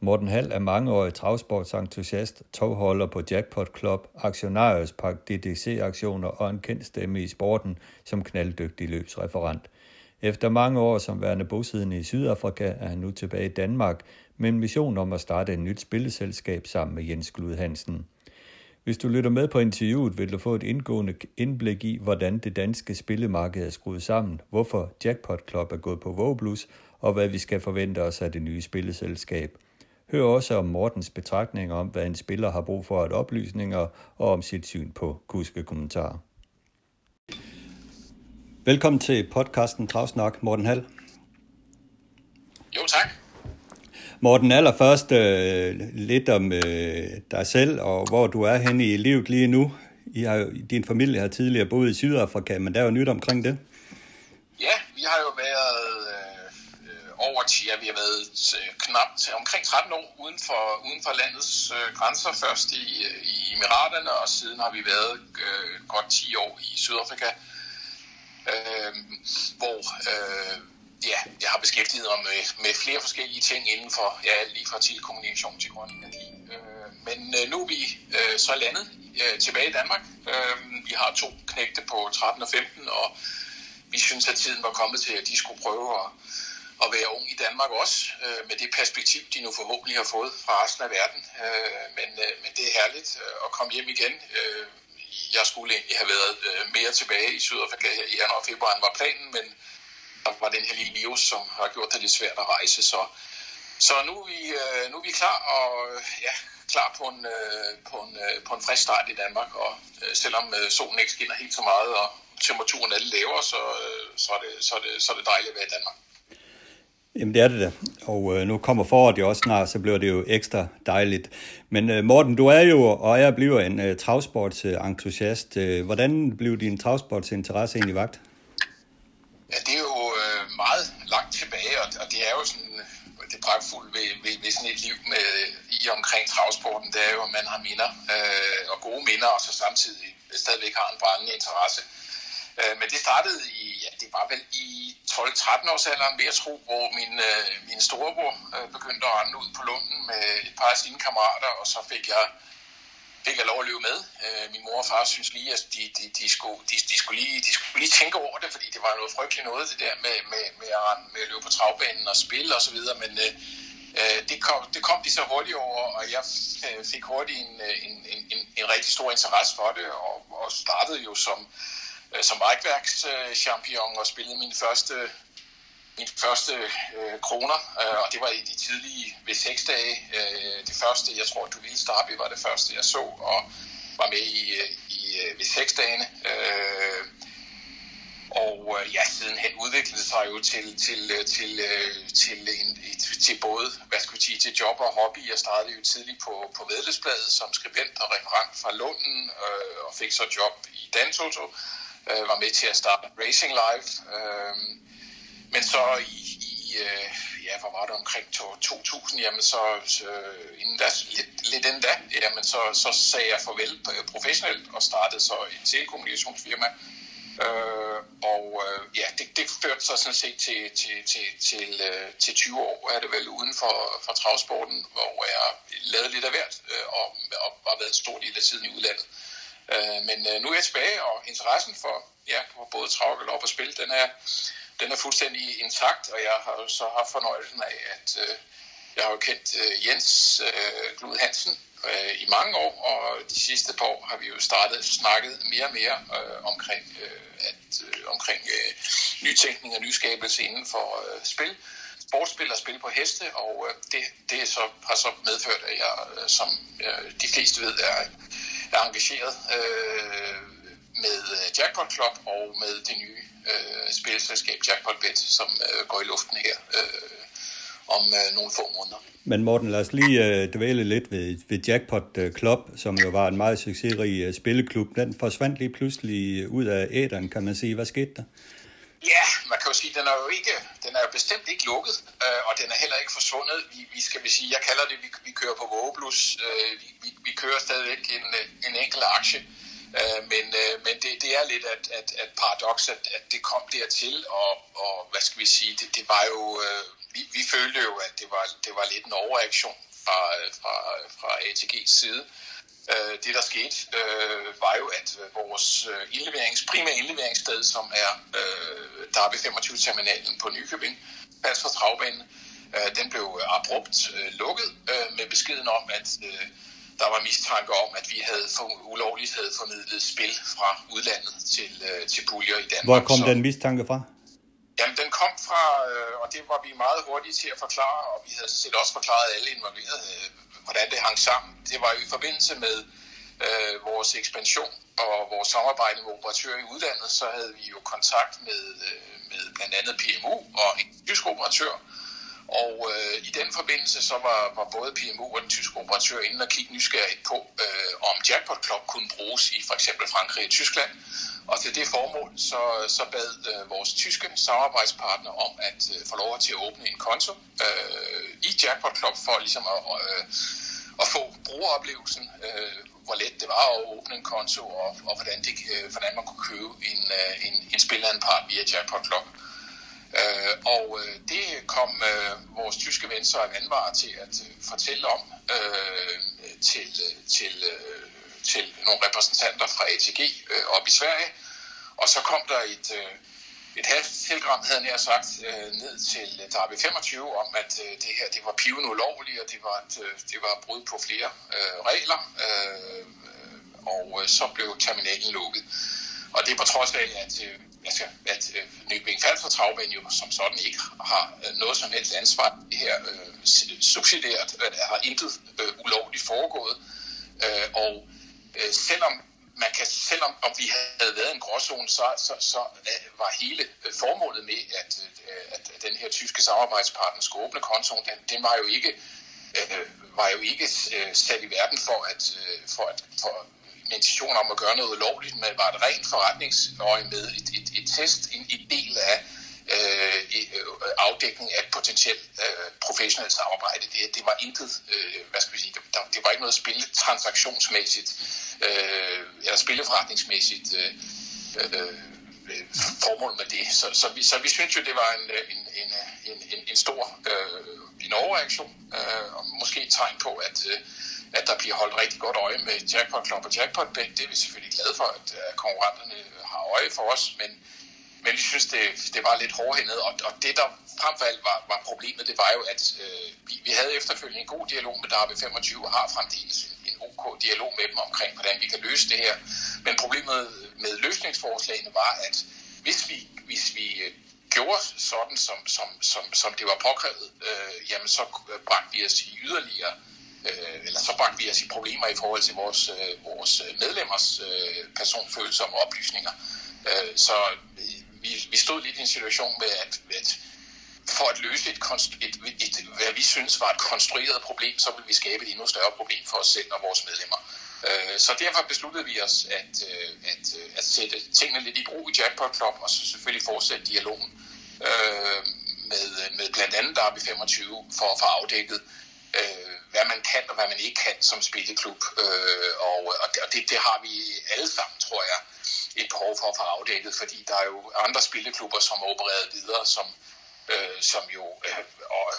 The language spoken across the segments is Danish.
Morten Hall er mangeårig travsportsentusiast, togholder på Jackpot Club, aktionærspark DDC-aktioner og en kendt stemme i sporten som knalddygtig løbsreferent. Efter mange år som værende bosiddende i Sydafrika er han nu tilbage i Danmark med en mission om at starte et nyt spilleselskab sammen med Jens Glud Hansen. Hvis du lytter med på interviewet, vil du få et indgående indblik i, hvordan det danske spillemarked er skruet sammen, hvorfor Jackpot Club er gået på Voblus, og hvad vi skal forvente os af det nye spilleselskab. Hør også om Mortens betragtninger om, hvad en spiller har brug for at oplysninger, og om sit syn på kuske kommentarer. Velkommen til podcasten Travsnak, Morten Hall. Jo, tak. Morten, allerførst øh, lidt om øh, dig selv, og hvor du er henne i livet lige nu. I har, din familie har tidligere boet i Sydafrika, men der er jo nyt omkring det. Ja, vi har jo været øh, over 10, ja, vi har været øh, knap til omkring 13 år uden for, uden for landets øh, grænser. Først i, i Emiraterne, og siden har vi været øh, godt 10 år i Sydafrika, øh, hvor øh, ja, jeg har beskæftiget mig med, med flere forskellige ting inden for, ja, lige fra telekommunikation til grøn energi. Øh, men øh, nu er vi øh, så landet øh, tilbage i Danmark. Øh, vi har to knægte på 13 og 15, og vi synes, at tiden var kommet til, at de skulle prøve at, at være ung i Danmark også, øh, med det perspektiv, de nu forhåbentlig har fået fra resten af verden. Øh, men, øh, men det er herligt øh, at komme hjem igen. Øh, jeg skulle egentlig have været øh, mere tilbage i Sydafrika her i januar og februar, end var planen, men der var den her lille virus, som har gjort det lidt svært at rejse. Så, så nu, er vi, øh, nu er vi klar, og øh, ja, klar på en, øh, på, en, øh, på en frisk start i Danmark. Og øh, selvom øh, solen ikke skinner helt så meget, og temperaturen er lidt lavere, så, øh, så, er det, så, er det, så er det dejligt at være i Danmark. Jamen det er det da. Og øh, nu kommer foråret jo også snart, så bliver det jo ekstra dejligt. Men øh, Morten, du er jo, og jeg bliver en øh, travsportsentusiast. Øh, hvordan blev din travsportsinteresse egentlig vagt? Ja, det er jo øh, meget langt tilbage, og, og det er jo sådan det pragtfulde ved, ved, ved sådan et liv med, i omkring travsporten, det er jo, at man har minder, øh, og gode minder, og så samtidig stadigvæk har en brændende interesse. Øh, Øh, men det startede i, ja, det var vel i 12-13 års alderen, ved jeg tro, hvor min, øh, min storebror øh, begyndte at rende ud på lunden med et par af sine kammerater, og så fik jeg fik jeg lov at løbe med. Øh, min mor og far synes lige, at de, de, de, skulle, de, de, skulle lige, de skulle lige tænke over det, fordi det var noget frygteligt noget, det der med, med, med, at, med at løbe på travbanen og spille osv., men øh, øh, det, kom, det kom de så hurtigt over, og jeg øh, fik hurtigt en, øh, en, en, en, en rigtig stor interesse for det, og, og startede jo som, Øh, som rækværkschampion og spillede min første mine første øh, kroner, øh, og det var i de tidlige ved seks dage. Øh, det første, jeg tror, du ville starte, var det første, jeg så, og var med i, øh, i øh, ved seks dagene. Øh, og øh, ja, sidenhen udviklede sig jo til, til, til, til, en, til både, hvad skal vi sige, til job og hobby. Jeg startede jo tidligt på, på Vedløsbladet som skribent og referent fra Lunden, øh, og fik så job i Dantoto. Øh, var med til at starte Racing Live. Øh, men så i, i øh, ja, hvor var det omkring 2000, jamen så, øh, inden da, lidt, lidt inden da, jamen så, så sagde jeg farvel øh, professionelt og startede så et telekommunikationsfirma. Øh, og øh, ja, det, det førte sig sådan set til, til, til, til, øh, til 20 år, er det vel uden for, for travsporten, hvor jeg lavede lidt af hvert øh, og, og, og været en stor del af tiden i udlandet. Øh, Øh, men øh, nu er jeg tilbage, og interessen for, ja, for både trav og og spil, den er, den er fuldstændig intakt, og jeg har så haft fornøjelsen af, at øh, jeg har jo kendt øh, Jens øh, Glud Hansen øh, i mange år, og de sidste par år har vi jo startet snakket mere og mere øh, omkring, øh, at, øh, omkring øh, nytænkning og nyskabelse inden for øh, spil, sportsspil og spil på heste, og øh, det, det så, har så medført, at jeg, øh, som øh, de fleste ved, er, er engageret øh, med øh, Jackpot Club og med det nye øh, spilselskab Jackpot Bet, som øh, går i luften her. Øh, om øh, nogle få måneder. Men Morten, lad os lige øh, dvæle lidt ved, ved Jackpot øh, Club, som jo var en meget succesrig øh, spilleklub. Den forsvandt lige pludselig ud af æderen, kan man sige. Hvad skete der? Ja, man kan jo sige, at den er jo ikke, den er jo bestemt ikke lukket, øh, og den er heller ikke forsvundet. Vi, vi skal vi sige, jeg kalder det, vi, vi kører på vågeblus. Øh, vi, vi, vi kører stadigvæk en, en enkelt aktie, øh, men, øh, men det, det er lidt at, at, at paradoks, at, at det kom dertil, og, og hvad skal vi sige, det, det var jo, øh, vi, vi følte jo, at det var, det var lidt en overreaktion fra, øh, fra, fra ATG's side. Øh, det, der skete, øh, var jo, at øh, vores øh, indleverings, primære indleveringssted, som er øh, Darby 25-terminalen på Nykøbing, pas for travbanen, øh, den blev abrupt øh, lukket øh, med beskeden om, at øh, der var mistanke om, at vi havde for, ulovligt havde formidlet spil fra udlandet til, øh, til puljer i Danmark. Hvor kom så, den mistanke fra? Jamen, den kom fra, øh, og det var vi meget hurtige til at forklare, og vi havde selv også forklaret alle involverede, øh, hvordan det hang sammen. Det var jo i forbindelse med øh, vores ekspansion og vores samarbejde med operatører i udlandet, så havde vi jo kontakt med, øh, med blandt andet PMU og en tysk operatør. Og øh, i den forbindelse så var, var både PMU og den tyske operatør inde og kigge nysgerrigt på, øh, om Jackpot Club kunne bruges i for eksempel Frankrig og Tyskland. Og til det formål så, så bad øh, vores tyske samarbejdspartner om at øh, få lov til at åbne en konto øh, i Jackpot Club for ligesom at, øh, at få brugeroplevelsen, øh, hvor let det var at åbne en konto, og, og hvordan, det, øh, hvordan man kunne købe en, øh, en, en spilleranpart via Jackpot Club. Øh, og øh, det kom øh, vores tyske ven Søren Vandvar til at øh, fortælle om øh, til, øh, til, øh, til nogle repræsentanter fra ATG øh, op i Sverige. Og så kom der et, øh, et hasttelegram, havde jeg sagt, øh, ned til øh, Darby 25 om, at øh, det her det var piven ulovligt, og det var, et, øh, det var brud på flere øh, regler. Øh, og øh, så blev terminalen lukket. Og det er på trods af, at, øh, altså, at øh, Nykøbing Falster Travbane jo som sådan ikke har øh, noget som helst ansvar her øh, subsidieret, øh, har intet øh, ulovligt foregået. Øh, og øh, selvom man kan, selvom om vi havde været en gråzone, så, så, så øh, var hele øh, formålet med, øh, at, at den her tyske samarbejdspartner skulle åbne kontoen, den, den var jo ikke, var jo ikke sat i verden for at, for at for intention om at gøre noget lovligt, men var et rent forretningsøje med et, et, et test, en, en del af øh, afdækning af et potentielt øh, professionelt samarbejde. Det, det var intet, øh, hvad skal vi sige, det, det var ikke noget spille transaktionsmæssigt øh, eller spilleforretningsmæssigt øh, øh, øh, formål med det. Så, så, vi, så vi synes jo, det var en, øh, en, øh, en, en, en stor øh, en overreaktion, øh, og måske et tegn på, at, øh, at der bliver holdt rigtig godt øje med Jackpot Club og Jackpot Bet. Det er vi selvfølgelig glade for, at konkurrenterne har øje for os, men, men vi synes, det, det var lidt hårdhændet, og, og det, der frem for alt var, var problemet, det var jo, at øh, vi, vi havde efterfølgende en god dialog med Darby 25 og har fremdeles OK dialog med dem omkring, hvordan vi kan løse det her. Men problemet med løsningsforslagene var, at hvis vi, hvis vi øh, gjorde sådan, som, som, som, som det var påkrævet, øh, jamen så bragte vi os i yderligere, øh, eller så bragte vi os i problemer i forhold til vores, øh, vores medlemmers øh, personfølsomme oplysninger. Øh, så øh, vi, vi stod lidt i en situation med, at, at for at løse et, et, et, et, hvad vi synes var et konstrueret problem, så vil vi skabe et endnu større problem for os selv og vores medlemmer. Øh, så derfor besluttede vi os at, øh, at, øh, at sætte tingene lidt i brug i Jackpot Club, og så selvfølgelig fortsætte dialogen med, med blandt andet Derby 25 for at få afdækket, hvad man kan og hvad man ikke kan som spilleklub. og og det, det har vi alle sammen, tror jeg, et behov for at få afdækket, fordi der er jo andre spilleklubber, som opererer opereret videre, som, øh, som jo øh,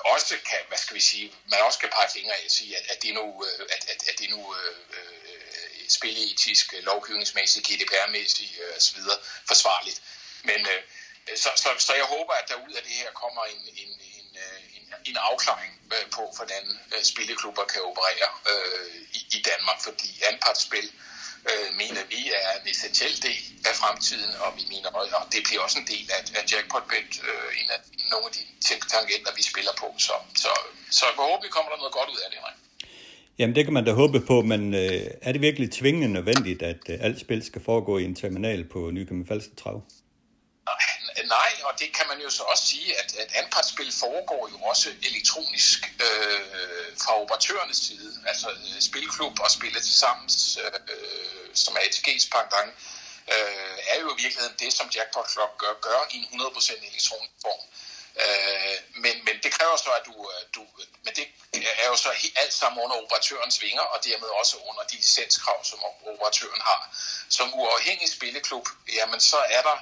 også kan, hvad skal vi sige, man også kan pege fingre af og sige, at, at det nu, øh, at, at, at det nu øh, øh, spilleetisk, lovgivningsmæssigt, GDPR-mæssigt øh, osv. forsvarligt. Men øh, så, så, så jeg håber, at der ud af det her kommer en, en, en, øh, en, en afklaring øh, på, hvordan spilleklubber kan operere øh, i, i Danmark, fordi anpartsspil øh, øh, mener vi er en essentiel del af fremtiden, og vi mener, og det bliver også en del af, af jackpot-bet, øh, en af nogle af de tangenter, vi spiller på. Så, så, så jeg håber, vi kommer der noget godt ud af det, Nej. Jamen det kan man da håbe på, men øh, er det virkelig tvingende nødvendigt, at øh, alt spil skal foregå i en terminal på Nykøbing Falster Trav? nej, og det kan man jo så også sige, at, at anpartsspil foregår jo også elektronisk øh, fra operatørernes side. Altså øh, Spilklub og Spillet til sammen, øh, som er ATG's pendant, øh, er jo i virkeligheden det, som Jackpot Club gør, gør i en 100% elektronisk form. Øh, men, men det kræver så, at du, øh, du... Men det er jo så helt, alt sammen under operatørens vinger, og dermed også under de licenskrav, som operatøren har. Som uafhængig spilleklub, jamen så er der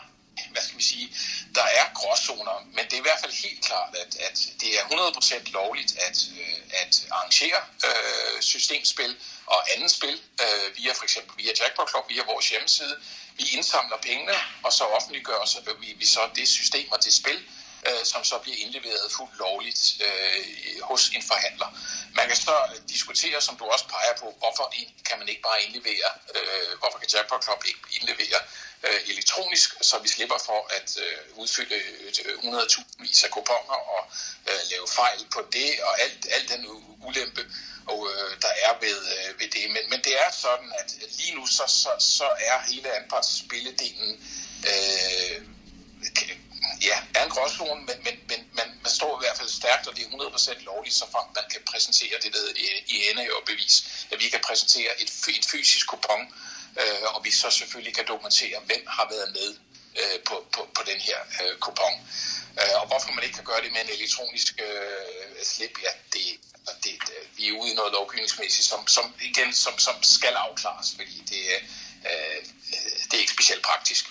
hvad skal vi sige, der er gråzoner, men det er i hvert fald helt klart, at, at det er 100% lovligt at, øh, at arrangere øh, systemspil og andet spil øh, via for eksempel via Jackpot Club, via vores hjemmeside. Vi indsamler pengene, og så offentliggør så vi, vi så det system og det spil, øh, som så bliver indleveret fuldt lovligt øh, hos en forhandler. Man kan så øh, diskutere, som du også peger på, hvorfor kan man ikke bare indlevere, øh, hvorfor kan Jackpot Club ikke indlevere øh, elektronisk, så vi slipper for at øh, udfylde øh, 100.000 vis af kuponer og øh, lave fejl på det, og alt, alt den ulempe, og, øh, der er ved, øh, ved det. Men, men det er sådan, at lige nu så, så, så er hele anpartsspilledelen øh, ja, er en gråzone, men, men, men man, man står i hvert fald stærkt, og det er 100% lovligt, så frem man kan præsentere det ved øh, i, ende og bevis, at vi kan præsentere et, et fysisk kupon, øh, og vi så selvfølgelig kan dokumentere, hvem har været med øh, på, på, på den her øh, kupon. Øh, og hvorfor man ikke kan gøre det med en elektronisk øh, slip, ja, det, det, vi er ude i noget lovgivningsmæssigt, som, som igen som, som skal afklares, fordi det, øh, øh det er ikke specielt praktisk.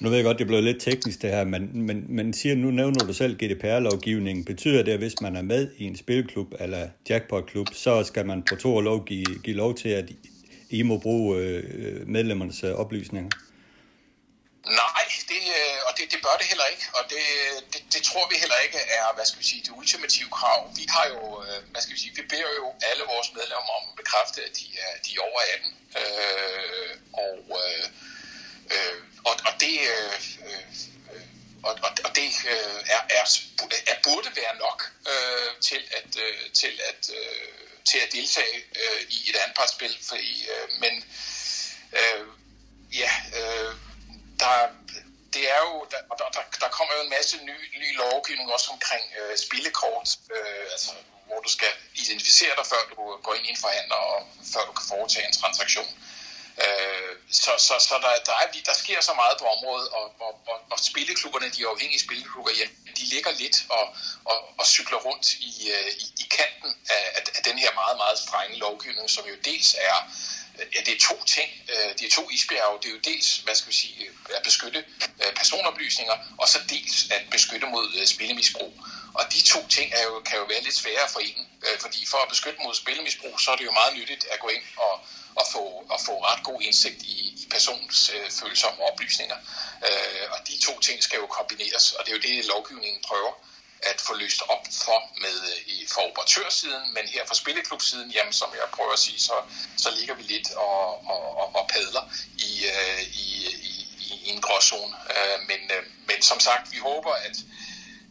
Nu ved jeg godt, det blev lidt teknisk det her, men, men, men siger nu nævner du selv GDPR-lovgivningen. Betyder det, at hvis man er med i en spilklub eller jackpotklub, så skal man på to lov give, give lov til, at I må bruge øh, øh medlemmernes øh, oplysninger? Nej, det, øh, og det, det bør det heller ikke, og det, det, det tror vi heller ikke er, hvad skal vi sige, det ultimative krav. Vi har jo, øh, hvad skal vi sige, vi beder jo alle vores medlemmer om at bekræfte, at de er, de er over 18, øh, og øh, øh, og, og det, øh, øh, og, og, og det øh, er, er, er, burde være nok øh, til at, øh, til at, øh, til at deltage øh, i et anpartsspil. Fordi, øh, men øh, ja, øh, der, det er jo, der, der, der kommer jo en masse ny, ny lovgivning også omkring øh, spillekort, øh, altså hvor du skal identificere dig, før du går ind i en forhandler, og før du kan foretage en transaktion. Øh, så så, så der, der, er, der sker så meget på området, og, og, og, og spilleklubberne, de afhængige spilleklubber, ja, de ligger lidt og, og, og cykler rundt i, øh, i, i kanten af, af den her meget, meget strenge lovgivning, som jo dels er Ja, det er to ting. Øh, det er to isbjerge. Det er jo dels, hvad skal vi sige, øh, at beskytte personoplysninger, og så dels at beskytte mod spillemisbrug. Og de to ting er jo, kan jo være lidt svære at forene, fordi for at beskytte mod spillemisbrug, så er det jo meget nyttigt at gå ind og, at få, at få ret god indsigt i, i persons øh, følsomme oplysninger. Øh, og de to ting skal jo kombineres, og det er jo det, lovgivningen prøver at få løst op for med øh, i, for operatørsiden, men her fra spilleklubsiden, jamen som jeg prøver at sige, så, så ligger vi lidt og, og, og, og padler i, øh, i, i, i en gråzone. Øh, men, øh, men som sagt, vi håber, at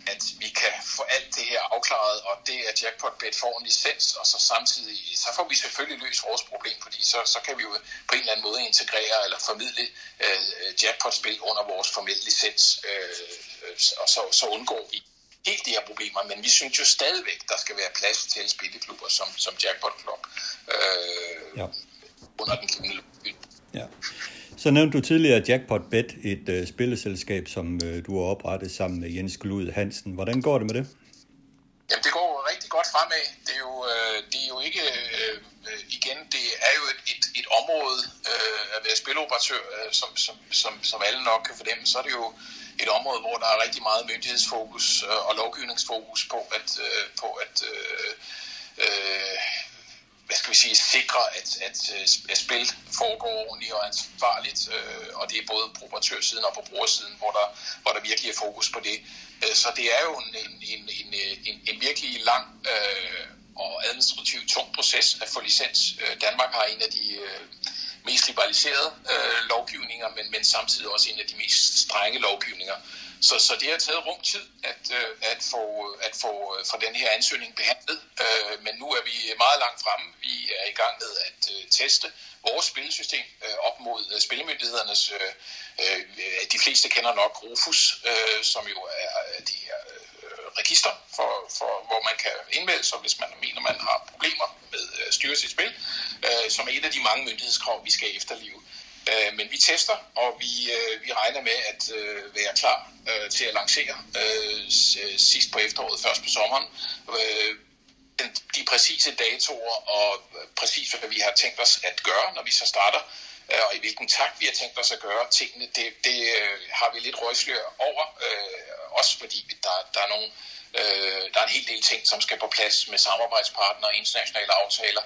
at vi kan få alt det her afklaret, og det at Jackpot-bet får en licens, og så samtidig, så får vi selvfølgelig løst vores problem, fordi så, så kan vi jo på en eller anden måde integrere eller formidle øh, Jackpot-spil under vores formelle licens, øh, og så, så undgår vi helt de her problemer, men vi synes jo stadigvæk, der skal være plads til spilleklubber som, som Jackpot Club øh, ja. under den givende Ja. Så nævnte du tidligere Jackpot Bet, et øh, spilleselskab, som øh, du har oprettet sammen med Jens Glud Hansen. Hvordan går det med det? Jamen, det går rigtig godt fremad. Det er jo, øh, det er jo ikke, Øh, igen, det er jo et, et, et område øh, at være spiloperatør, øh, som, som, som, som alle nok kan fornemme, så er det jo et område, hvor der er rigtig meget myndighedsfokus øh, og lovgivningsfokus på at, øh, på at øh, øh, hvad skal vi sige, sikre, at, at, øh, at spil foregår ordentligt og ansvarligt, øh, og det er både på operatørsiden og på brugersiden, hvor der, hvor der virkelig er fokus på det. Øh, så det er jo en, en, en, en, en, en virkelig lang øh, og administrativt tung proces at få licens. Øh, Danmark har en af de øh, mest liberaliserede øh, lovgivninger, men, men samtidig også en af de mest strenge lovgivninger. Så, så det har taget rum tid at, øh, at, få, at få, øh, få den her ansøgning behandlet, øh, men nu er vi meget langt fremme. Vi er i gang med at øh, teste vores spillesystem op mod spillemyndighedernes. De fleste kender nok Rufus, som jo er de her register, for, for, hvor man kan indmelde sig, hvis man mener, man har problemer med at styre sit spil, øh, som er et af de mange myndighedskrav, vi skal efterleve. Øh, men vi tester, og vi, øh, vi regner med at øh, være klar øh, til at lancere øh, sidst på efteråret, først på sommeren. Øh, den, de præcise datoer og øh, præcis hvad vi har tænkt os at gøre, når vi så starter, øh, og i hvilken takt vi har tænkt os at gøre tingene, det, det øh, har vi lidt røgslør over, øh, også fordi der, der er nogle øh, der er en hel del ting, som skal på plads med samarbejdspartnere og internationale aftaler.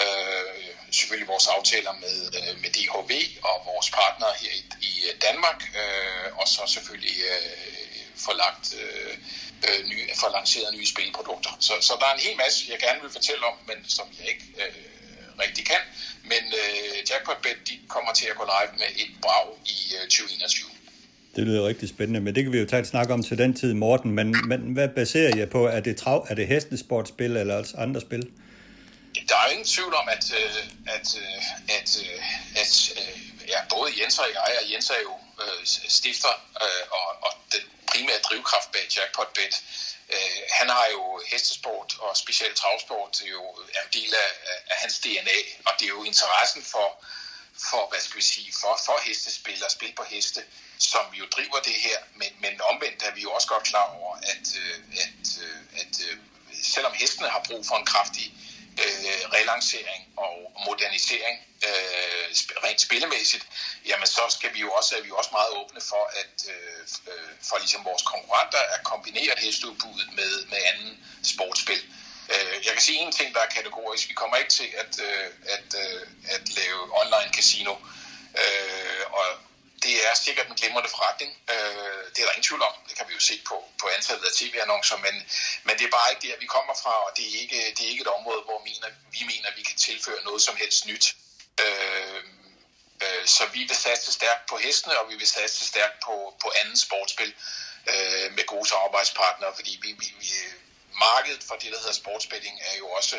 Øh, selvfølgelig vores aftaler med, øh, med DHV og vores partnere her i, i Danmark, øh, og så selvfølgelig øh, få lagt øh, øh, nye, få lanceret nye spilprodukter. Så, så der er en hel masse, jeg gerne vil fortælle om, men som jeg ikke øh, rigtig kan. Men øh, Jackpotbet, de kommer til at gå live med et brag i øh, 2021. Det lyder rigtig spændende, men det kan vi jo tage et snak om til den tid, Morten. Men, men hvad baserer jeg på? Er det, trav, er det hestesportspil eller altså andre spil? Der er ingen tvivl om, at, øh, at, øh, at, øh, at, at ja, både Jens og jeg, og Jens er jo øh, stifter og, og den primære drivkraft bag Jackpot Bet. Øh, han har jo hestesport og specielt travsport jo er en del af, af hans DNA, og det er jo interessen for, for hvad skal vi sige, for, for hestespil og spil på heste, som jo driver det her, men, men omvendt er vi jo også godt klar over, at, at, at, at selvom hestene har brug for en kraftig øh, relancering og modernisering øh, rent spillemæssigt, jamen så skal vi jo også, er vi jo også meget åbne for, at øh, øh, for ligesom vores konkurrenter at kombinere hesteudbuddet med, med anden sportsspil. Øh, jeg kan sige en ting, der er kategorisk. Vi kommer ikke til at, øh, at, øh, at lave online casino. Øh, og det er sikkert en glimrende forretning. Øh, det er der ingen tvivl om. Det kan vi jo se på, på antallet af tv-annoncer, men, men det er bare ikke der, vi kommer fra, og det er ikke, det er ikke et område, hvor vi mener, vi mener, vi kan tilføre noget som helst nyt. Øh, øh, så vi vil satse stærkt på hestene, og vi vil satse stærkt på, på anden sportsspil øh, med gode samarbejdspartnere, fordi vi, vi, vi markedet for det, der hedder sportsbetting, er jo også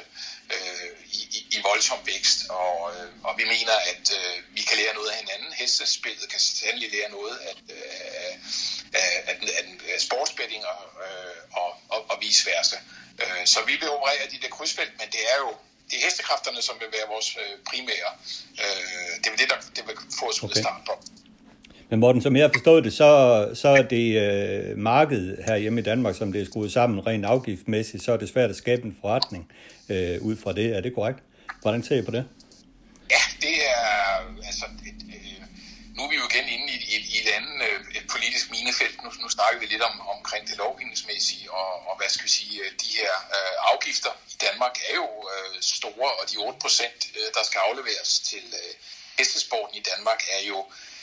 øh, i, i, i voldsom vækst, og, øh, og vi mener, at øh, vi kan lære noget af hinanden. Hestespillet kan sandelig lære noget af, øh, af, af, af, af sportsbetting og, øh, og, og, og vice versa. Øh, så vi vil operere de der krydsfelt, men det er jo det er hestekræfterne, som vil være vores øh, primære. Øh, det vil det, der det vil få os okay. ud af start på. Men Morten, som jeg har forstået det, så, så er det øh, markedet her hjemme i Danmark, som det er skruet sammen rent afgiftmæssigt, så er det svært at skabe en forretning øh, ud fra det. Er det korrekt? Hvordan ser I på det? Ja, det er, altså, et, øh, nu er vi jo igen inde i, i, i et andet øh, et politisk minefelt. Nu, nu snakker vi lidt om, omkring det lovgivningsmæssige, og, og hvad skal vi sige, øh, de her øh, afgifter i Danmark er jo øh, store, og de 8 procent, øh, der skal afleveres til øh, hestesporten i Danmark, er jo øh,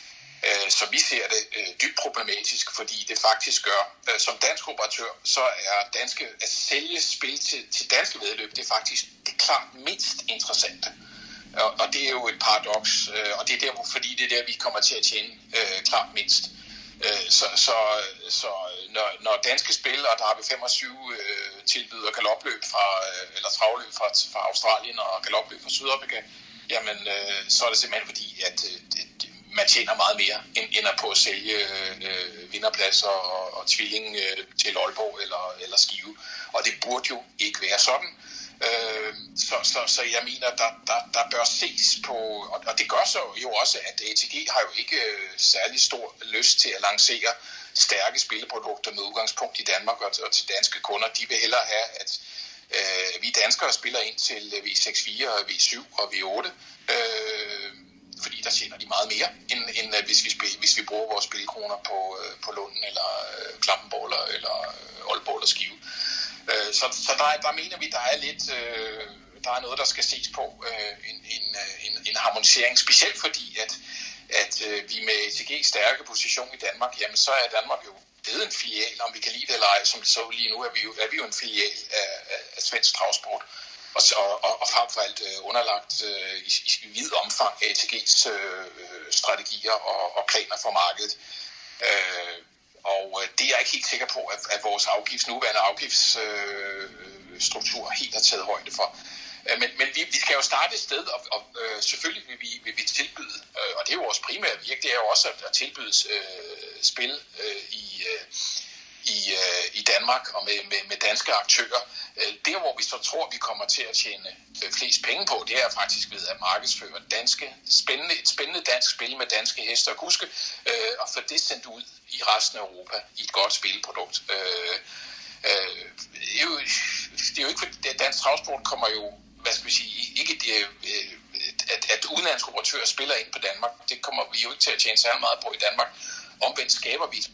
Øh, så vi ser det, øh, dybt problematisk, fordi det faktisk gør, øh, som dansk operatør, så er danske, at sælge spil til, til danske vedløb, det er faktisk det klart mindst interessante. Og, og det er jo et paradoks, og det er der, fordi det er der, vi kommer til at tjene øh, klart mindst. Så, så, så når, når danske spil, og der har vi 25 øh, tilbyder galopløb fra, eller travløb fra, fra Australien og galopløb fra Sydafrika, jamen øh, så er det simpelthen fordi, at øh, man tjener meget mere end, end at på at sælge øh, vinderpladser og, og tvilling øh, til Aalborg eller, eller Skive. Og det burde jo ikke være sådan. Øh, så, så, så jeg mener, der, der, der bør ses på, og, og det gør så jo også, at ATG har jo ikke øh, særlig stor lyst til at lancere stærke spilleprodukter med udgangspunkt i Danmark og, og til danske kunder. De vil hellere have, at øh, vi danskere spiller ind til V64 og V7 og V8. Øh, fordi der tjener de meget mere, end, end øh, hvis, vi spil, hvis vi bruger vores spilkroner på, øh, på Lunden eller øh, Klampenborg eller, eller Aalborg eller Skive. Så så der, der mener vi, der er lidt... Der er noget, der skal ses på, en, en, en, en harmonisering, specielt fordi, at, at vi med ETG's stærke position i Danmark, jamen så er Danmark jo blevet en filial, om vi kan lide det eller ej, som det så lige nu, er vi jo, er vi jo en filial af, af, af svensk travsport og, og, og frem for alt øh, underlagt øh, i, i vid omfang ATG's øh, strategier og, og planer for markedet. Øh, og øh, det er jeg ikke helt sikker på, at, at vores afgifts, nuværende afgiftsstruktur øh, helt har taget højde for. Øh, men, men vi, vi skal jo starte et sted, og, og øh, selvfølgelig vil vi, vil vi tilbyde, øh, og det er jo vores primære virke, det er jo også at, at tilbyde øh, spil øh, i, øh, i, øh, i Danmark og med, med, med danske aktører. Det, der, hvor vi så tror, vi kommer til at tjene øh, flest penge på, det er faktisk ved at markedsføre danske, spændende, et spændende dansk spil med danske heste og kuske, øh, og få det sendt ud i resten af Europa i et godt spilprodukt. Øh, øh, det, er jo, det er jo ikke, fordi dansk travsport kommer jo, hvad skal vi sige, ikke det, øh, at, at udenlandske operatører spiller ind på Danmark. Det kommer vi jo ikke til at tjene særlig meget på i Danmark. Omvendt skaber vi et,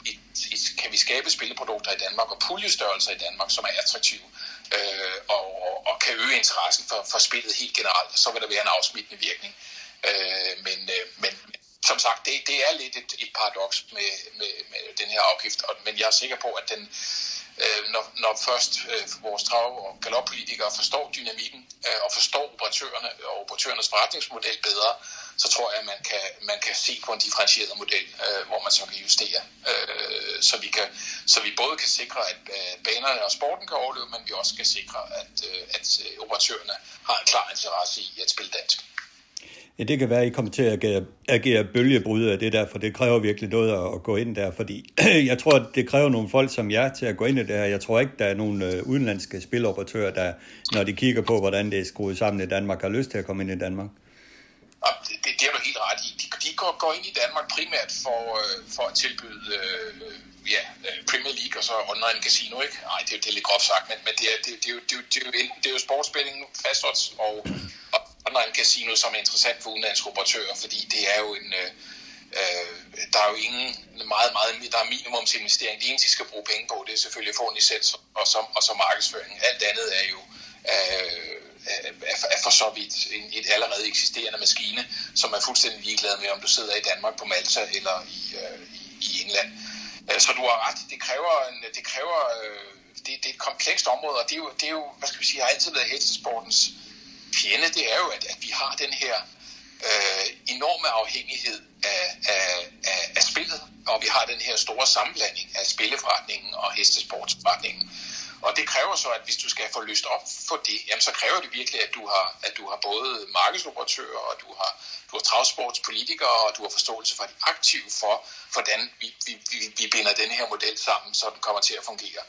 et, kan vi skabe spilleprodukter i Danmark og puljestørrelser i Danmark, som er attraktive øh, og, og kan øge interessen for, for spillet helt generelt. Så vil der være en afsmittende virkning. Øh, men, øh, men som sagt, det, det er lidt et, et paradoks med, med, med den her afgift, og, men jeg er sikker på, at den, øh, når, når først øh, vores trav- og galoppolitikere forstår dynamikken øh, og forstår operatørerne og operatørernes forretningsmodel bedre, så tror jeg, at man kan, man kan se på en differentieret model, øh, hvor man så kan justere, øh, så, vi kan, så vi både kan sikre, at øh, banerne og sporten kan overleve, men vi også kan sikre, at, øh, at øh, operatørerne har en klar interesse i at spille dansk. Ja, det kan være, at I kommer til at agere, agere bølgebrud af det der, for det kræver virkelig noget at, at gå ind der, fordi jeg tror, at det kræver nogle folk som jer til at gå ind i det her. Jeg tror ikke, der er nogen øh, udenlandske spiloperatører, der, når de kigger på, hvordan det er skruet sammen i Danmark, har lyst til at komme ind i Danmark. Det, det, det er du helt ret i. De, de går, går ind i Danmark primært for, øh, for at tilbyde øh, ja, øh, Premier League og så online casino, ikke? Nej, det, det er lidt groft sagt, men, men det, er, det, det, er jo, det, er jo, det, er jo, det er jo sportsspilling, fastodds og, og online casino, som er interessant for udenlandske operatører, fordi det er jo en... Øh, øh, der er jo ingen meget, meget, der er minimumsinvestering. Det eneste, de skal bruge penge på, det er selvfølgelig at få en licens og så, og så markedsføring. Alt andet er jo øh, er, er for så vidt en, et allerede eksisterende maskine, som er fuldstændig ligeglad med, om du sidder i Danmark på Malta eller i, øh, i, i England. Øh, så du har ret, det kræver, en, det kræver øh, det, det er et komplekst område, og det er jo, det er jo hvad skal vi sige, har altid været hestesportens fjende, det er jo, at, at vi har den her øh, enorme afhængighed af, af, af, af spillet, og vi har den her store sammenblanding af spilleforretningen og hestesportsforretningen. Og det kræver så, at hvis du skal få løst op for det, jamen så kræver det virkelig, at du har, at du har både markedsoperatører, og du har, du har travsportspolitikere, og du har forståelse for de aktive for, hvordan vi, vi, vi, vi binder den her model sammen, så den kommer til at fungere.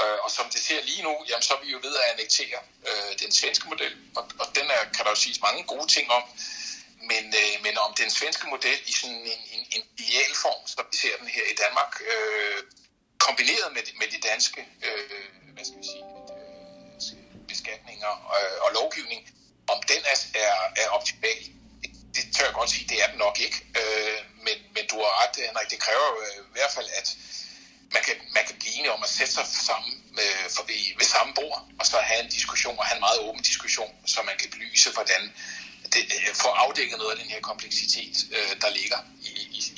Øh, og som det ser lige nu, jamen, så er vi jo ved at annektere øh, den svenske model, og, og den er, kan der jo siges mange gode ting om, men, øh, men om den svenske model i sådan en, en, en ideal form, som vi ser den her i Danmark, øh, kombineret med, med de danske øh, hvad skal vi sige, øh, beskatninger og, og lovgivning, om den er, er, er optimal, det, det tør jeg godt sige, det er den nok ikke. Øh, men, men du har ret, Henrik, det kræver øh, i hvert fald, at man kan, man kan blive enige om at sætte sig sammen med, for ved, ved samme bord, og så have en diskussion, og have en meget åben diskussion, så man kan belyse, hvordan det, øh, får afdækket noget af den her kompleksitet, øh, der ligger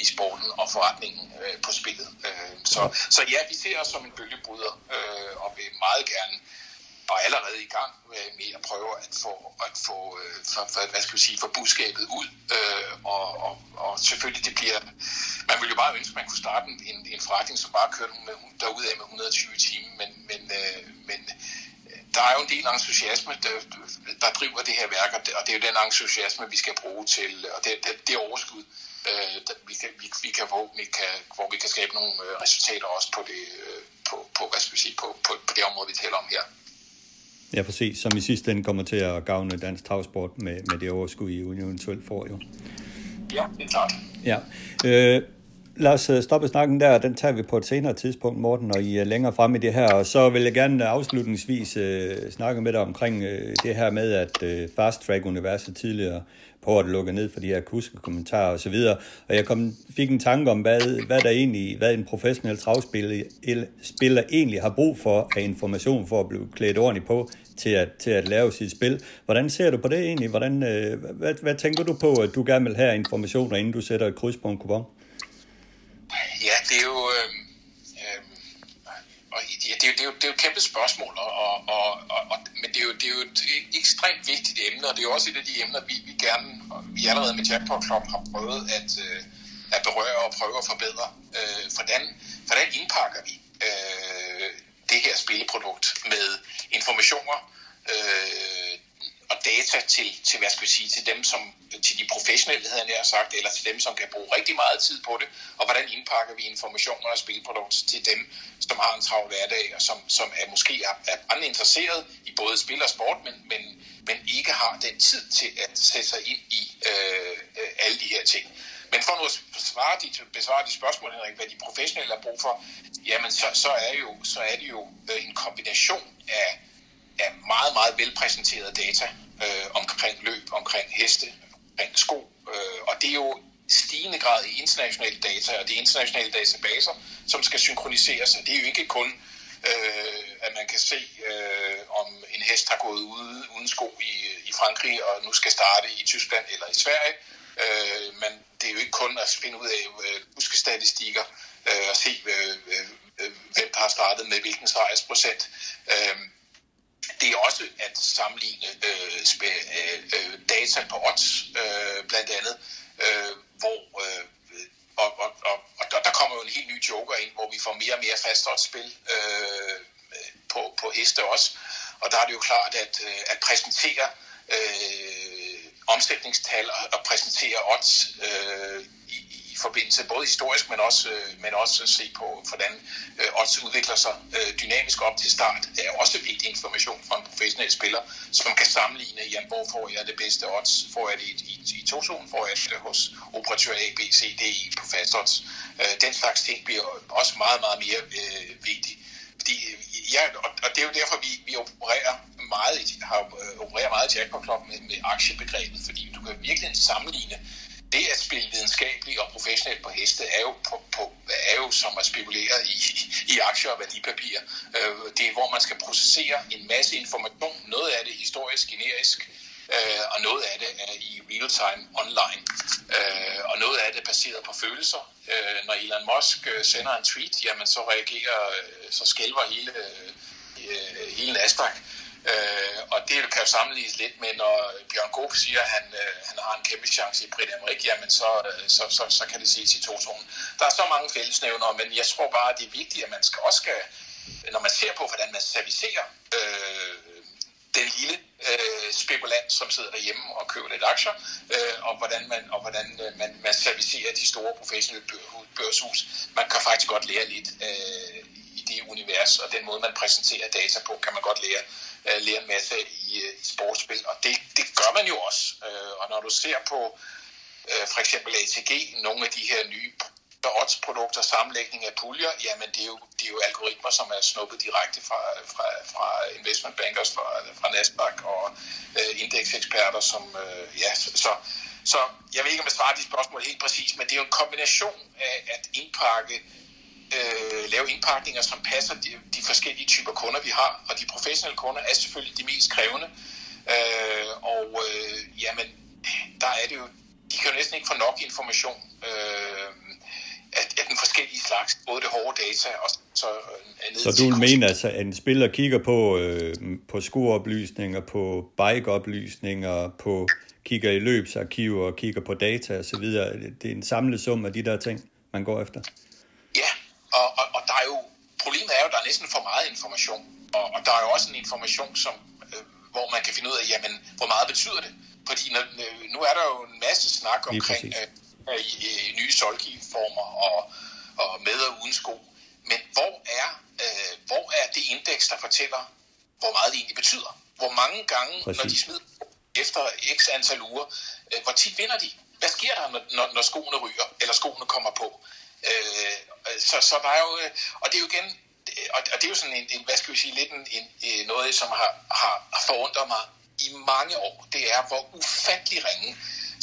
i, sporten og forretningen øh, på spillet. Øh, så, så ja, vi ser os som en bølgebryder, øh, og vil meget gerne og er allerede i gang med at prøve at få, at få øh, for, for, hvad skal vi sige, for budskabet ud. Øh, og, og, og selvfølgelig det bliver, man ville jo bare ønske, at man kunne starte en, en forretning, som bare kørte med, derudad med 120 timer, men, men, øh, men øh, der er jo en del entusiasme, der, der driver det her værk, og det, og det er jo den entusiasme, vi skal bruge til, og det, det, det overskud, øh, vi, kan, vi, vi kan, hvor, vi kan, hvor vi kan skabe nogle øh, resultater også på det, øh, på, på, hvad skal vi sige, på, på, på det område, vi taler om her. Ja, præcis. Som i sidste ende kommer til at gavne dansk travsport med, med det overskud, I eventuelt får jo. Ja, det er klart. Ja. Øh, lad os øh, stoppe snakken der, den tager vi på et senere tidspunkt, Morten, når I er længere fremme i det her. Og så vil jeg gerne afslutningsvis øh, snakke med dig omkring øh, det her med, at øh, Fast Track-universet tidligere på at lukke ned for de her kuske kommentarer osv. Og, og jeg kom, fik en tanke om, hvad, hvad der egentlig, hvad en professionel travspiller spiller egentlig har brug for af information for at blive klædt ordentligt på til at, til at lave sit spil. Hvordan ser du på det egentlig? Hvordan, øh, hvad, hvad tænker du på, at du gerne vil have informationer, inden du sætter et kryds på en kupon? Ja, det er jo... Øh, og ja, det, er jo, det, er jo, det er jo et kæmpe spørgsmål, og, og, og, og, det er, jo, det er jo et ekstremt vigtigt emne, og det er jo også et af de emner, vi, vi gerne, vi allerede med Jackpot Club har prøvet at, øh, at berøre og prøve at forbedre. Øh, hvordan, hvordan indpakker vi øh, det her spilleprodukt med informationer, øh, og data til, til, hvad skal vi sige, til dem, som, til de professionelle, havde jeg sagt, eller til dem, som kan bruge rigtig meget tid på det, og hvordan indpakker vi informationer og spilprodukter til dem, som har en travl hverdag, og som, som er måske er, er interesseret i både spil og sport, men, men, men ikke har den tid til at sætte sig ind i øh, øh alle de her ting. Men for nu at besvare de, besvare de spørgsmål, Henrik, hvad de professionelle har brug for, jamen så, så, er, jo, så er det jo øh, en kombination af, af meget, meget velpræsenterede data øh, omkring løb, omkring heste, omkring sko. Øh, og det er jo stigende grad i internationale data, og de internationale databaser, som skal synkroniseres. Og det er jo ikke kun, øh, at man kan se, øh, om en hest har gået ude, uden sko i, i Frankrig, og nu skal starte i Tyskland eller i Sverige. Øh, men det er jo ikke kun at finde ud af øh, huskestatistikker øh, og se, øh, øh, øh, hvem der har startet med hvilken sejrsprocent. Øh, det er også at sammenligne øh, spæ- øh, øh, data på odds, øh, blandt andet, øh, hvor øh, og, og, og, og der kommer jo en helt ny joker ind, hvor vi får mere og mere fast spil øh, på, på heste også. Og der er det jo klart at, øh, at præsentere øh, omsætningstal og, og præsentere odds øh, forbindelse, både historisk, men også, øh, men også at se på, hvordan øh, odds udvikler sig øh, dynamisk op til start, det er også vigtig information fra en professionel spiller, som kan sammenligne, jamen, hvor får jeg det bedste odds? Får jeg det i, i, i to zone? Får jeg det hos operatør A, B, C, D, E på fast odds? Øh, den slags ting bliver også meget, meget mere øh, vigtig. Fordi, øh, ja, og, og det er jo derfor, vi, vi opererer meget, har øh, opererer meget i Jackpot med, med aktiebegrebet, fordi du kan virkelig sammenligne det at spille videnskabeligt og professionelt på heste er jo, på, på, er jo som at spekulere i, i aktier og værdipapirer. Øh, det er, hvor man skal processere en masse information. Noget af det historisk, generisk, øh, og noget af det er i real-time online. Øh, og noget af det er baseret på følelser. Øh, når Elon Musk øh, sender en tweet, jamen så reagerer, øh, så skælver hele, øh, øh hele Nasdaq. Øh, Øh, og det kan jo sammenlignes lidt med, når Bjørn Goop siger, at han, øh, han har en kæmpe chance i Britt Amerik, jamen så, øh, så, så, så kan det ses i to tonen. Der er så mange fællesnævner, men jeg tror bare, at det er vigtigt, at man skal også skal, når man ser på, hvordan man servicerer øh, den lille øh, spekulant, som sidder derhjemme og køber lidt aktier, øh, og hvordan, man, og hvordan øh, man, man servicerer de store professionelle børshus. Man kan faktisk godt lære lidt øh, i det univers, og den måde, man præsenterer data på, kan man godt lære øh, lære en masse i, øh, i sportsspil, og det, det gør man jo også. Øh, og når du ser på øh, for eksempel ATG, nogle af de her nye oddsprodukter, sammenlægning af puljer, jamen det er jo, det er jo algoritmer, som er snuppet direkte fra, fra, fra investment bankers, fra, fra Nasdaq og øh, indekseksperter, som, øh, ja, så, så jeg ved ikke, om jeg svarer de spørgsmål helt præcis, men det er jo en kombination af at indpakke øh, lave indpakninger, som passer de, de forskellige typer kunder, vi har. Og de professionelle kunder er selvfølgelig de mest krævende. Øh, og øh, jamen, der er det jo, de kan jo næsten ikke få nok information øh, af, af den forskellige slags, både det hårde data og så øh, Så du vil mene, altså, at en spiller kigger på, øh, på skueoplysninger, på bikeoplysninger, på kigger i løbsarkiver og kigger på data osv. Det er en samlet sum af de der ting, man går efter? Ja, og, og, og der er jo, er næsten for meget information. Og, og der er jo også en information, som, øh, hvor man kan finde ud af, jamen, hvor meget betyder det? Fordi når, øh, nu er der jo en masse snak omkring øh, øh, øh, nye solgiformer og, og med og uden sko. Men hvor er, øh, hvor er det indeks, der fortæller, hvor meget det egentlig betyder? Hvor mange gange, Præcis. når de smider efter x antal uger, øh, hvor tit vinder de? Hvad sker der, når, når, når skoene ryger, eller skoene kommer på? Øh, så, så der er jo, øh, og det er jo igen, Øh, og, og det er jo sådan en, en hvad skal vi sige, lidt en, en, øh, noget, som har, har forundret mig i mange år. Det er, hvor ufattelig ringe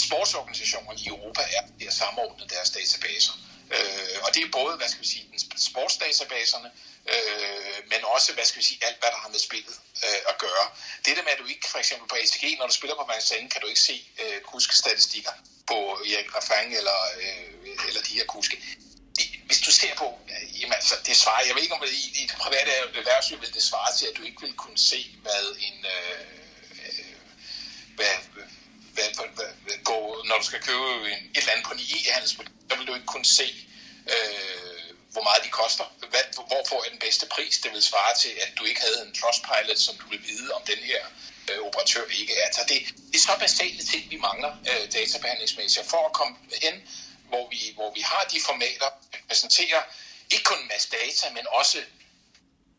sportsorganisationerne i Europa er til at samordne deres databaser. Øh, og det er både, hvad skal vi sige, sportsdatabaserne, øh, men også, hvad skal vi sige, alt, hvad der har med spillet øh, at gøre. Det der med, at du ikke, for eksempel på ATG, når du spiller på Vincennes, kan du ikke se øh, kuskestatistikker på Erik Raffang eller, øh, eller de her kuske hvis du ser på, øh, jamen altså, det svarer, jeg ved ikke om det, i, i det private erhvervsliv vil det svare til, at du ikke vil kunne se, hvad en, øh, øh hvad, hvad, hvad, hvad, hvad, gå, når du skal købe en, et eller andet på en e-handelsbutik, så vil du ikke kunne se, øh, hvor meget de koster. Hvad, hvor får jeg den bedste pris? Det vil svare til, at du ikke havde en Trustpilot, som du vil vide om den her øh, operatør ikke er. Så det, det er så basale ting, vi mangler øh, databehandlingsmæssigt. For at komme hen, hvor vi, hvor vi har de formater, præsenterer ikke kun en masse data, men også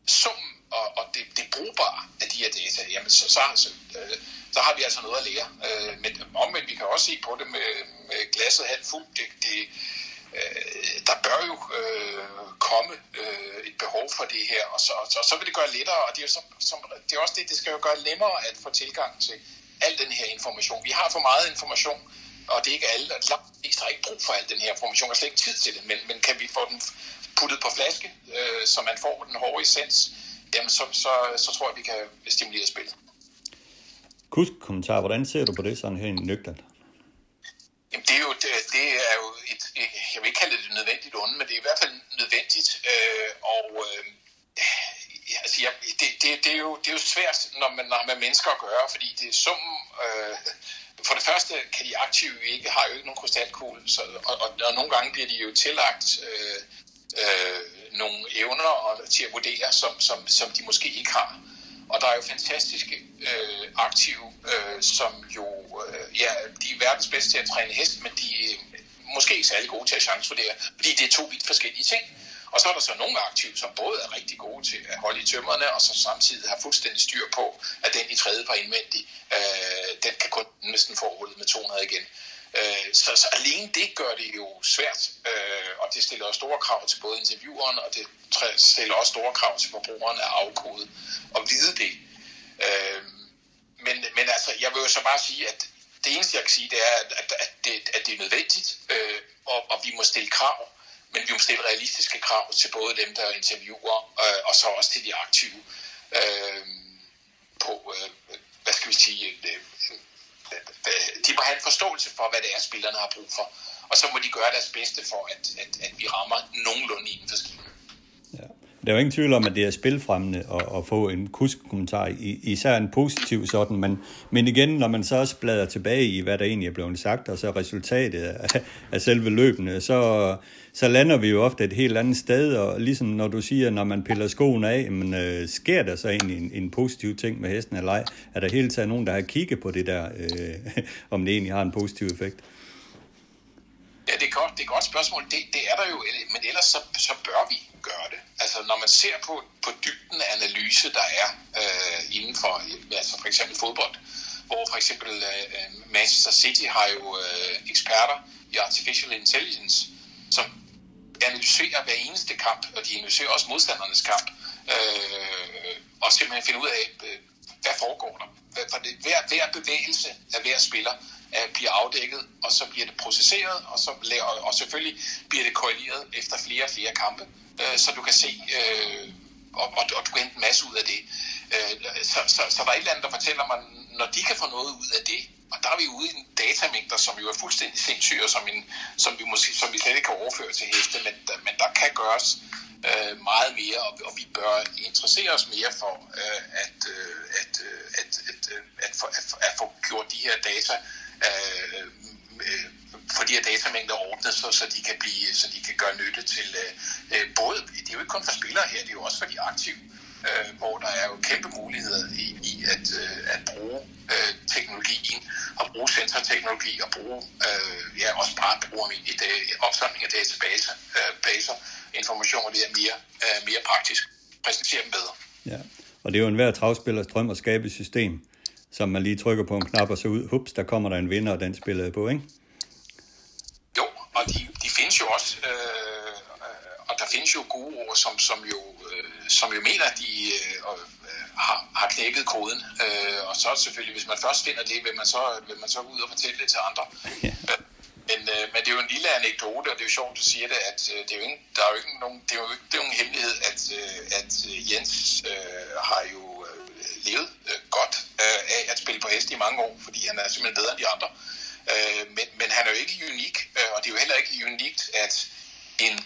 summen og, og det, det brugbare af de her data, jamen så, så, så, øh, så har vi altså noget at lære. Øh, men omvendt, vi kan også se på det med, med glasset halvt fuldt. Det, det, øh, der bør jo øh, komme øh, et behov for det her, og så, så, så vil det gøre lettere, og det er, jo så, som, det er også det, det skal jo gøre nemmere at få tilgang til al den her information. Vi har for meget information, og det er ikke alle, at langt har ikke brug for al den her information, og slet ikke tid til det, men, men kan vi få den puttet på flaske, øh, så man får den hårde essens, jamen så, så, så tror jeg, vi kan stimulere spillet. Kusk kommentar, hvordan ser du på det sådan her nøgtert? Jamen, det er jo, det, det er jo et, jeg vil ikke kalde det et nødvendigt onde, men det er i hvert fald nødvendigt, øh, og øh, altså, jeg, det, det, det, er jo, det er jo svært, når man har med mennesker at gøre, fordi det er summen, øh, for det første kan de aktive ikke, har jo ikke nogen krystalkugle, så, og, og, og nogle gange bliver de jo tillagt øh, øh, nogle evner og, til at vurdere, som, som, som de måske ikke har. Og der er jo fantastiske øh, aktive, øh, som jo, øh, ja, de er verdens bedste til at træne hest, men de er måske ikke særlig gode til at chancevurdere, fordi det er to vidt forskellige ting. Og så er der så nogle aktive, som både er rigtig gode til at holde i tømmerne, og så samtidig har fuldstændig styr på, at den i tredje par indvendig, øh, den kan kun næsten få med 200 igen. Øh, så, så alene det gør det jo svært, øh, og det stiller også store krav til både intervieweren, og det stiller også store krav til forbrugeren at afkode og vide det. Øh, men, men altså, jeg vil jo så bare sige, at det eneste, jeg kan sige, det er, at, at, at, det, at det er nødvendigt, øh, og, og vi må stille krav, men vi må stille realistiske krav til både dem, der interviewer, øh, og så også til de aktive øh, på, øh, hvad skal vi sige, øh, Øh, de må have en forståelse for, hvad det er, spillerne har brug for. Og så må de gøre deres bedste for, at, at, at vi rammer nogenlunde inden for skiven. Der er jo ingen tvivl om, at det er spilfremmende at, at få en kusk-kommentar, især en positiv sådan, men, men igen, når man så også bladrer tilbage i, hvad der egentlig er blevet sagt, og så resultatet af, af selve løbende, så, så lander vi jo ofte et helt andet sted, og ligesom når du siger, når man piller skoen af, men øh, sker der så egentlig en, en positiv ting med hesten eller ej? Er der hele taget nogen, der har kigget på det der, øh, om det egentlig har en positiv effekt? Ja, det er godt, det er et godt spørgsmål. Det, det er der jo, men ellers så, så bør vi gøre det. Altså, når man ser på, på dybden af analyse, der er øh, inden for, altså for eksempel fodbold, hvor for eksempel øh, øh Manchester City har jo øh, eksperter i artificial intelligence, som analyserer hver eneste kamp, og de analyserer også modstandernes kamp, øh, og simpelthen finde ud af, øh, hvad foregår der. For det, hver, hver bevægelse af hver spiller er, bliver afdækket, og så bliver det processeret, og, så, og, og selvfølgelig bliver det korreleret efter flere og flere kampe, øh, så du kan se, øh, og, og, og du kan hente en masse ud af det. Øh, så, så, så der er et eller andet, der fortæller mig, når de kan få noget ud af det, og der er vi ude i en datamængder, som jo er fuldstændig sindssyge, som, en, som, vi måske, som vi slet ikke kan overføre til heste, men, men der kan gøres øh, meget mere, og, og vi bør interessere os mere for øh, at, øh, at, øh, at, at, øh, at, at, at, at få gjort de her data øh, øh, øh for de her datamængder ordnet, så, så, de kan blive, så de kan gøre nytte til øh, øh, både, det er jo ikke kun for spillere her, det er jo også for de aktive, øh, hvor der er jo kæmpe muligheder i, i at, øh, at bruge øh, teknologien, og bruge sensorteknologi, og bruge, øh, ja, også bare bruge i det, opsamling af databaser, øh, baser, informationer, det er mere, øh, mere praktisk, præsentere dem bedre. Ja, og det er jo enhver travspillers drøm at skabe et system, som man lige trykker på en knap, og så ud, hups, der kommer der en vinder, og den spiller på, ikke? Jo, og de, de findes jo også, øh, og der findes jo gode ord, som, som, jo, øh, som jo mener, at de øh, har, har knækket koden. Øh, og så selvfølgelig, hvis man først finder det, vil man så, vil man så gå ud og fortælle det til andre. Ja. Øh, men, øh, men det er jo en lille anekdote, og det er jo sjovt, at du siger det, at øh, det er jo ikke, der er jo ikke nogen, det er jo ikke, det er jo en hemmelighed, at, øh, at Jens øh, har jo levet øh, godt øh, af at spille på hest i mange år, fordi han er simpelthen bedre end de andre. Øh, men, men han er jo ikke unik, øh, og det er jo heller ikke unikt, at en,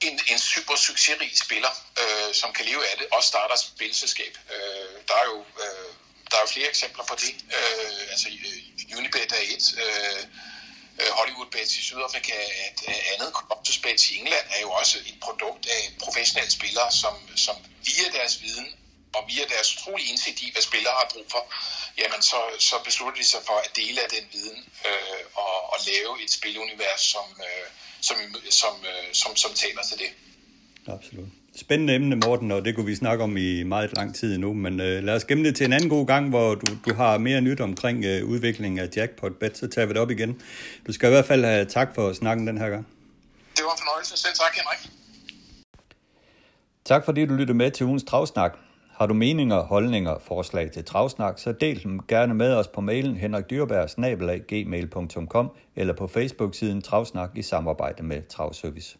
en, en super succesrig spiller, øh, som kan leve af det, også starter et spilselskab. Øh, der er jo øh, der er jo flere eksempler på det. Øh, altså øh, Unibet er et, øh, øh Hollywood Bets i Sydafrika er et øh, andet, Optus Bets i England er jo også et produkt af professionelle spillere, som, som via deres viden og via deres utrolige indsigt i, hvad spillere har brug for, jamen så, så beslutter de sig for at dele af den viden øh, og, og lave et spilunivers, som, øh, som, som, øh, som, som taler til det. Absolut. Spændende emne, Morten, og det kunne vi snakke om i meget lang tid nu, men øh, lad os gemme det til en anden god gang, hvor du, du har mere nyt omkring øh, udviklingen af Jackpot Bet, så tager vi det op igen. Du skal i hvert fald have tak for snakken den her gang. Det var en fornøjelse. Selv tak, Henrik. Tak fordi du lyttede med til ugens Travsnak. Har du meninger, holdninger, forslag til Travsnak, så del dem gerne med os på mailen henrikdyrberg eller på Facebook-siden Travsnak i samarbejde med Travservice.